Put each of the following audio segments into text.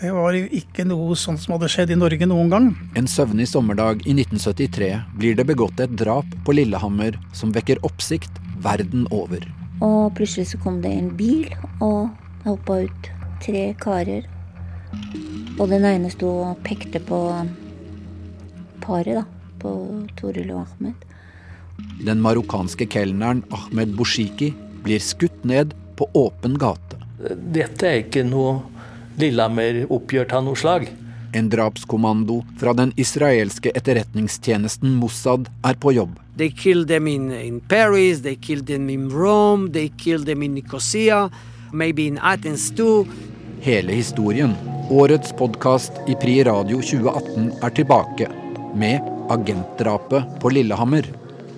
Det var jo ikke noe sånt som hadde skjedd i Norge noen gang. En søvnig sommerdag i 1973 blir det begått et drap på Lillehammer som vekker oppsikt verden over. Og plutselig så kom det en bil, og det hoppa ut tre karer. Og den ene sto og pekte på paret, da. På Toril og Ahmed. Den marokkanske kelneren Ahmed Boshiki blir skutt ned på åpen gate. Dette er ikke noe Lillehammer-oppgjør av noe slag. En drapskommando fra den israelske etterretningstjenesten Mossad er på jobb. They killed them in, in Paris, they killed them in Rome, they killed them in Nicosia, maybe in Athens too. Hele historien, årets podkast i Pri Radio 2018, er tilbake. Med agentdrapet på Lillehammer.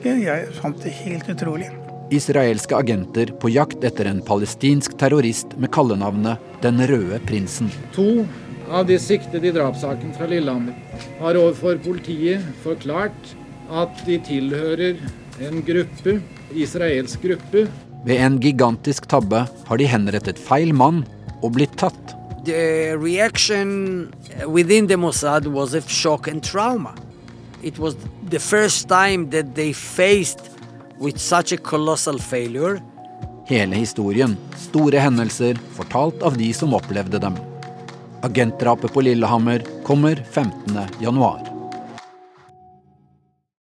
Jeg fant det helt utrolig. Israelske agenter på jakt etter en palestinsk terrorist med kallenavnet Den røde prinsen. To av de siktede i drapssaken fra Lillehammer har overfor politiet forklart at de tilhører en gruppe, israelsk gruppe. Ved en gigantisk tabbe har de henrettet feil mann og blitt tatt. The reaction within the Mossad was of shock and trauma. It was the first time that they faced with such a colossal failure. Hele historien, store hendelser, fortalt av de som opplevde dem. Agentdrapet på Lillehammer kommer 15. januar.